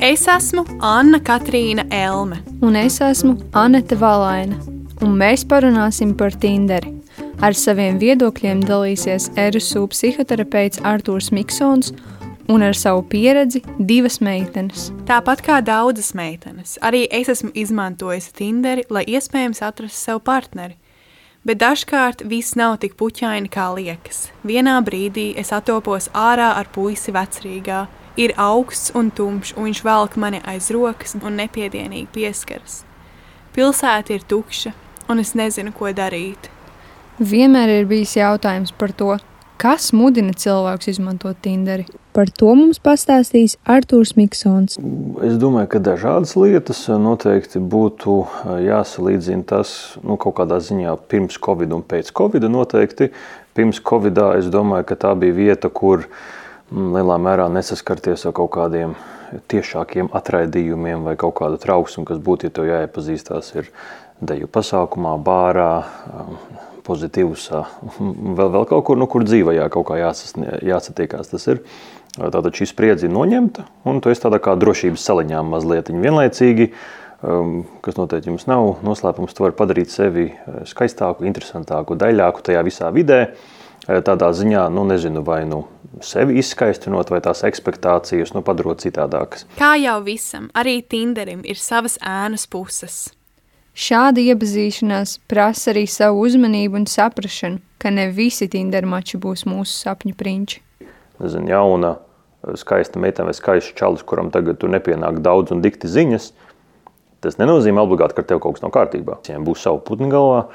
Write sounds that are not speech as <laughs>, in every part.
Es esmu Anna Katrīna Elme. Un es esmu Anete Valaina. Un mēs parunāsim par Tinderi. Ar saviem viedokļiem dalīsies RSU psihoterapeits Artūrs Miksons un ar savu pieredzi divas meitenes. Tāpat kā daudzas meitenes, arī es esmu izmantojis Tinderi, lai iespējams atrastu sev partneri. Bet dažkārt viss nav tik puķaini, kā liekas. Vienā brīdī es atopos ārā ar puisi vecrīgā, ir augsts un tumšs, un viņš velk mani aiz rokas un nepiedienīgi pieskaras. Pilsēta ir tukša, un es nezinu, ko darīt. Vienmēr ir bijis jautājums par to, kas mudina cilvēkus izmantot Tinderi. Par to mums pastāstīs Arthurs Miksons. Es domāju, ka dažādas lietas noteikti būtu jāsalīdzina tas nu, kaut kādā ziņā pirms Covid un pēc Covid. Noteikti pirms Covid es domāju, ka tā bija vieta, kur Mm, lielā mērā nesaskarties ar kaut kādiem tiešākiem atraidījumiem vai kaut kādu trauksmu, kas būtu, ja tev jāiepazīstās ir deju pasākumā, bārā, um, pozitīvs, <laughs> vēl, vēl kaut kur, nu, kur dzīvajā kaut kā jāsatiekās. Tas ir. Tātad šī spriedzi ir noņemta, un tu esi tādā kā drošības saliņā mazliet vienlaicīgi, um, kas noteikti jums nav noslēpums. Tu vari padarīt sevi skaistāku, interesantāku, daļāku tajā visā vidē. Tādā ziņā, nu, nezinu, vai nu sevi izskaistinot, vai tās expectācijas nu, padarot citādākas. Kā jau visam, arī Tinderim ir savas ēnas puses. Šāda iepazīšanās prasa arī savu uzmanību un saprāšanu, ka ne visi Tindermači būs mūsu sapņu prinči. Zin, jauna, skaista meitene vai skaists čalis, kuram tagad nepienāk daudz un dikti ziņas, tas nenozīmē obligāti, ka tev kaut kas nav kārtībā. Viņiem būs savu putnu galvā,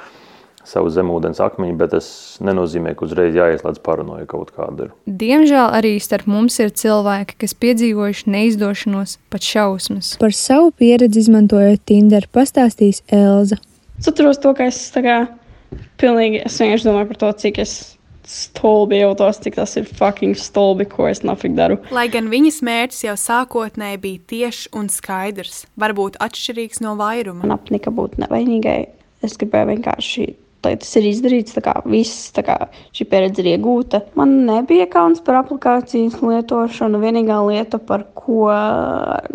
savu zemūdens akmeņu, bet tas nenozīmē, ka uzreiz jāieslēdz paranoja kaut kāda. Ir. Diemžēl arī starp mums ir cilvēki, kas piedzīvojuši neizdošanos, pat šausmas. Par savu pieredzi izmantojot Tinder, pastāstīs Elza. Es atceros to, ka es tā kā pilnīgi, es vienkārši domāju par to, cik es stulbi jūtos, cik tas ir fucking stulbi, ko es nafik daru. Lai gan viņas mērķis jau sākotnēji bija tieši un skaidrs, varbūt atšķirīgs no vairuma. Man apnika būt nevainīgai. Es gribēju vienkārši lai tas ir izdarīts. Tā kā viss tā kā šī pieredze ir iegūta. Man nebija kauns par aplikācijas lietošanu. Vienīgā lieta, par ko,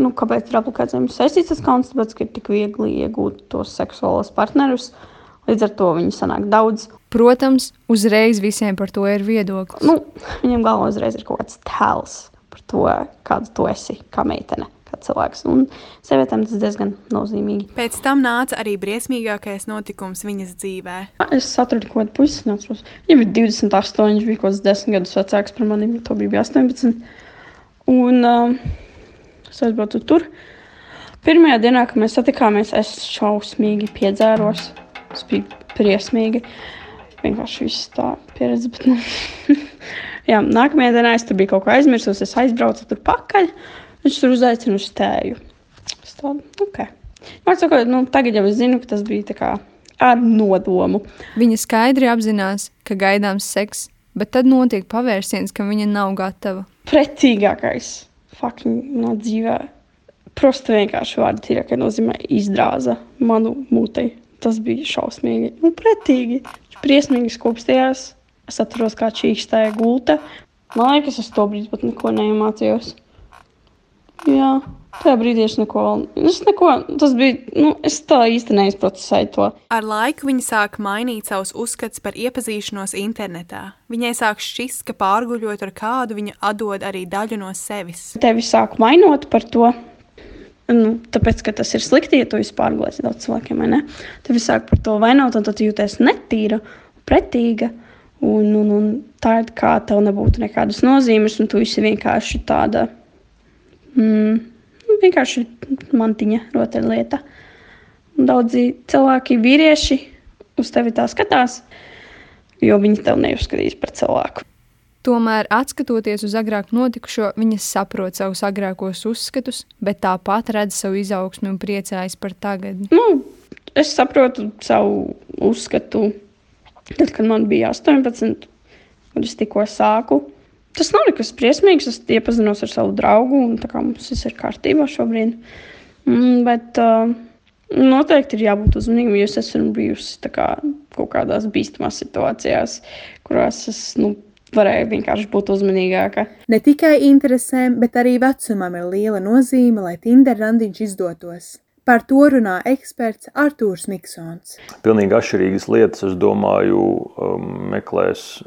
nu, kāpēc ar aplikācijām saistīts tas kauns, tāpēc, ka ir tik viegli iegūt tos seksuālos partnerus. Līdz ar to viņi sanāk daudz. Protams, uzreiz visiem par to ir viedoklis. Nu, viņiem galvā uzreiz ir kaut kāds tēls par to, kāda tu esi kā meitene kā cilvēks. Un sievietēm tas diezgan nozīmīgi. Pēc tam nāca arī briesmīgākais notikums viņas dzīvē. Es atradu kaut kādu puisi, neatceros. Viņam bija 28, viņš bija kaut kāds 10 gadus vecāks par mani, to bija 18. Un uh, es aizbraucu tur. Pirmajā dienā, kad mēs satikāmies, es šausmīgi piedzēros. Tas bija briesmīgi. Vienkārši viss tā pieredze. Bet, nu, <laughs> jā, nākamajā dienā es tur biju kaut ko aizmirsus. Es aizbraucu tur pakaļ. Viņš tur uzaicina uz tēju. Es tādu, ok. Man saka, nu, tagad jau es zinu, ka tas bija kā ar nodomu. Viņa skaidri apzinās, ka gaidāms seks, bet tad notiek pavērsiens, ka viņa nav gatava. Pretīgākais fucking no dzīvē. Prosta vienkārši vārdu tīrākai nozīmē izdrāza manu mūtei. Tas bija šausmīgi. Nu, pretīgi. Viņš briesmīgi skopstījās. Es atceros, kā čīkstēja gulta. Man liekas, es to brīdi pat neko neiemācījos. Jā, tajā brīdī es neko, es neko, tas bija, nu, es tā īsti neizprocesēju to. Ar laiku viņa sāk mainīt savus uzskats par iepazīšanos internetā. Viņai sāk šķist, ka pārguļot ar kādu, viņa atdod arī daļu no sevis. Tevi sāk mainot par to, nu, tāpēc, ka tas ir slikti, ja tu vispār gulēsi daudz cilvēkiem, vai ne? Tevi sāk par to vainot, un tad jūties netīra, pretīga. Un, un, un tā ir kā tev nebūtu nekādas nozīmes, un tu esi vienkārši tāda mm, vienkārši mantiņa rotaļlieta. Daudzi cilvēki, vīrieši, uz tevi tā skatās, jo viņi tev neuzskatīs par cilvēku. Tomēr, skatoties uz agrāk notikušo, viņas saprot savus agrākos uzskatus, bet tāpat redz savu izaugsmu un priecājas par tagadni. Nu, es saprotu savu uzskatu, tad, kad man bija 18, kad es tikko sāku Tas nav nekas briesmīgs. Es iepazinos ar savu draugu, un mums viss ir kārtībā šobrīd. Mm, bet uh, noteikti ir jābūt uzmanīgam, jo es esmu bijusi kā, kaut kādās bīstamās situācijās, kurās es nu, varēja vienkārši būt uzmanīgāka. Ne tikai interesēm, bet arī vecumam ir liela nozīme, lai Tinder randiņš izdotos. Par to runā eksperts Artūrs Miksons. Pilnīgi atšķirīgas lietas, es domāju, um, meklēs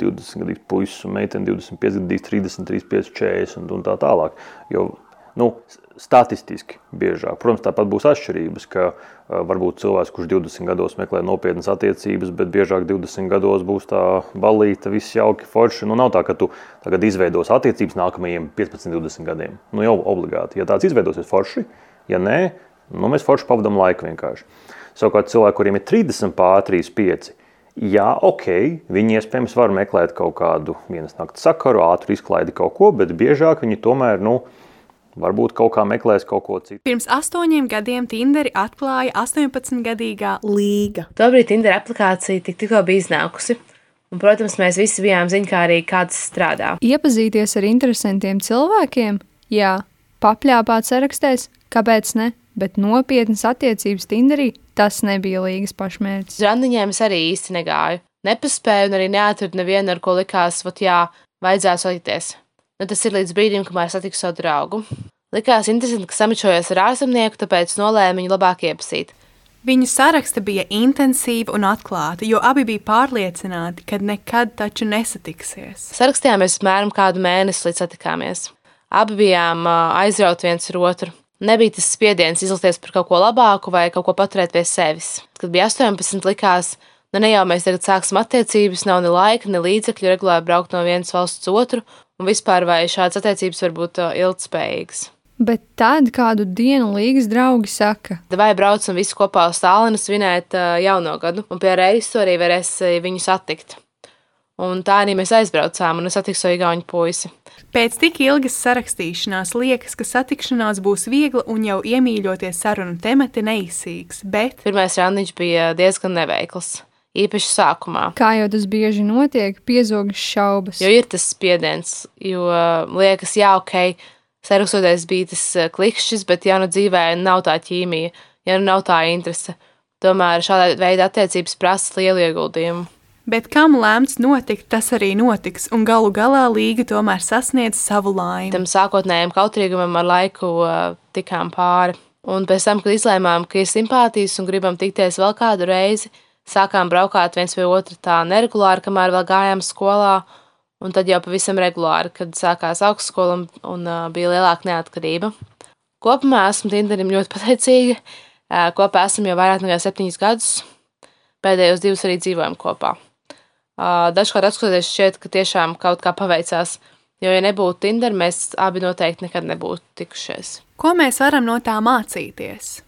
20 gadīgs puisis un meitene 25 gadīgs, 30, 35, 40 un, tā tālāk. Jo nu, statistiski biežāk. Protams, tāpat būs atšķirības, ka uh, varbūt cilvēks, kurš 20 gados meklē nopietnas attiecības, bet biežāk 20 gados būs tā balīta, viss jauki, forši. Nu, nav tā, ka tu tagad izveidos attiecības nākamajiem 15, 20 gadiem. Nu, jau obligāti. Ja tāds izveidosies forši, ja nē, nu, mēs forši pavadām laiku vienkārši. Savukārt cilvēki, kuriem ir 30 pār 35, Jā, ok, viņi iespējams var meklēt kaut kādu vienas naktas sakaru, ātru izklaidi kaut ko, bet biežāk viņi tomēr nu, Varbūt kaut kā meklēs kaut ko citu. Pirms astoņiem gadiem Tinderi atklāja 18-gadīgā līga. Tobrīd Tinder aplikācija tik, tikko bija iznākusi. Un, protams, mēs visi bijām ziņkārīgi, kā tas strādā. Iepazīties ar interesantiem cilvēkiem, jā, papļāpāt sarakstēs, kāpēc ne? Bet nopietnas attiecības Tinderī tas nebija līgas pašmērķis. Randiņiem es arī īsti negāju. Nepaspēju un arī neatradu nevienu, ar ko likās, vat jā, vajadzētu satikties. Nu, tas ir līdz brīdim, kamēr satiku savu draugu. Likās interesanti, ka samičojos ar ārzemnieku, tāpēc nolēmu viņu labāk iepazīt. Viņu saraksta bija intensīva un atklāta, jo abi bija pārliecināti, ka nekad taču nesatiksies. Sarakstījāmies apmēram kādu mēnesi, līdz satikāmies. Abi bijām aizrauti viens ar otru. Nebija tas spiediens izlikties par kaut ko labāku vai kaut ko paturēt pie sevis. Kad bija 18, likās, nu ne jau mēs tagad sāksim attiecības, nav ne laika, ne līdzekļu regulāri braukt no vienas valsts uz otru, un vispār vai šādas attiecības var būt ilgspējīgas. Bet tad kādu dienu līgas draugi saka, vai braucam visi kopā uz Stālinu svinēt jauno gadu, un pie reizes arī varēs viņu satikt. Un tā arī mēs aizbraucām, un es satiku savu igauņu puisi. Pēc tik ilgas sarakstīšanās liekas, ka satikšanās būs viegla un jau iemīļoties sarunu temati neizsīks, bet... Pirmais randiņš bija diezgan neveikls īpaši sākumā. Kā jau tas bieži notiek, piezogas šaubas. Jo ir tas spiediens, jo liekas, jā, ok, sarakstoties bija tas eh, klikšķis, bet ja nu dzīvē nav tā ķīmija, ja nu nav tā interese, tomēr šāda veida attiecības prasa lielu ieguldījumu. Bet kam lēmts notikt, tas arī notiks, un galu galā līga tomēr sasniedz savu laimi. Tam sākotnējam kautrīgumam ar laiku uh, tikām pāri. Un pēc tam, kad izlēmām, ka ir simpātijas un gribam tikties vēl kādu reizi, Sākām braukāt viens pie otra tā neregulāri, kamēr vēl gājām skolā, un tad jau pavisam regulāri, kad sākās augstskola un, un uh, bija lielāka neatkarība. Kopumā esmu Tinderim ļoti <laughs> pateicīga. Uh, kopā esam jau vairāk nekā septiņus gadus. Pēdējos divus arī dzīvojam kopā. Dažkārt atskatoties šķiet, ka tiešām kaut kā paveicās, jo, ja nebūtu Tinder, mēs abi noteikti nekad nebūtu tikušies. Ko mēs varam no tā mācīties?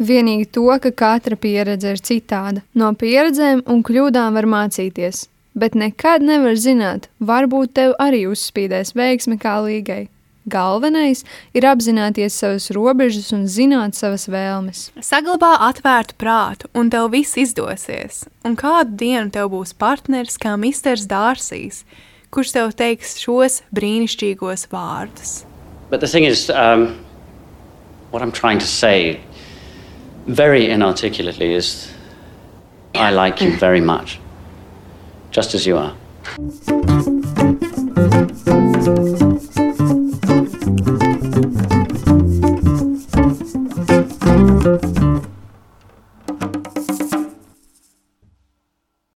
Vienīgi to, ka katra pieredze ir citāda. No pieredzēm un kļūdām var mācīties, bet nekad nevar zināt, varbūt tev arī uzspīdēs veiksme kā līgai. Galvenais ir apzināties savas robežas un zināt savas vēlmes. Saglabā atvērtu prātu, un tev viss izdosies. Un kādu dienu tev būs partneris kā Misters Dārsīs, kurš tev teiks šos brīnišķīgos vārdus. But the thing is, um, what I'm trying to say very inarticulately is I like you <laughs> very much, just as you are.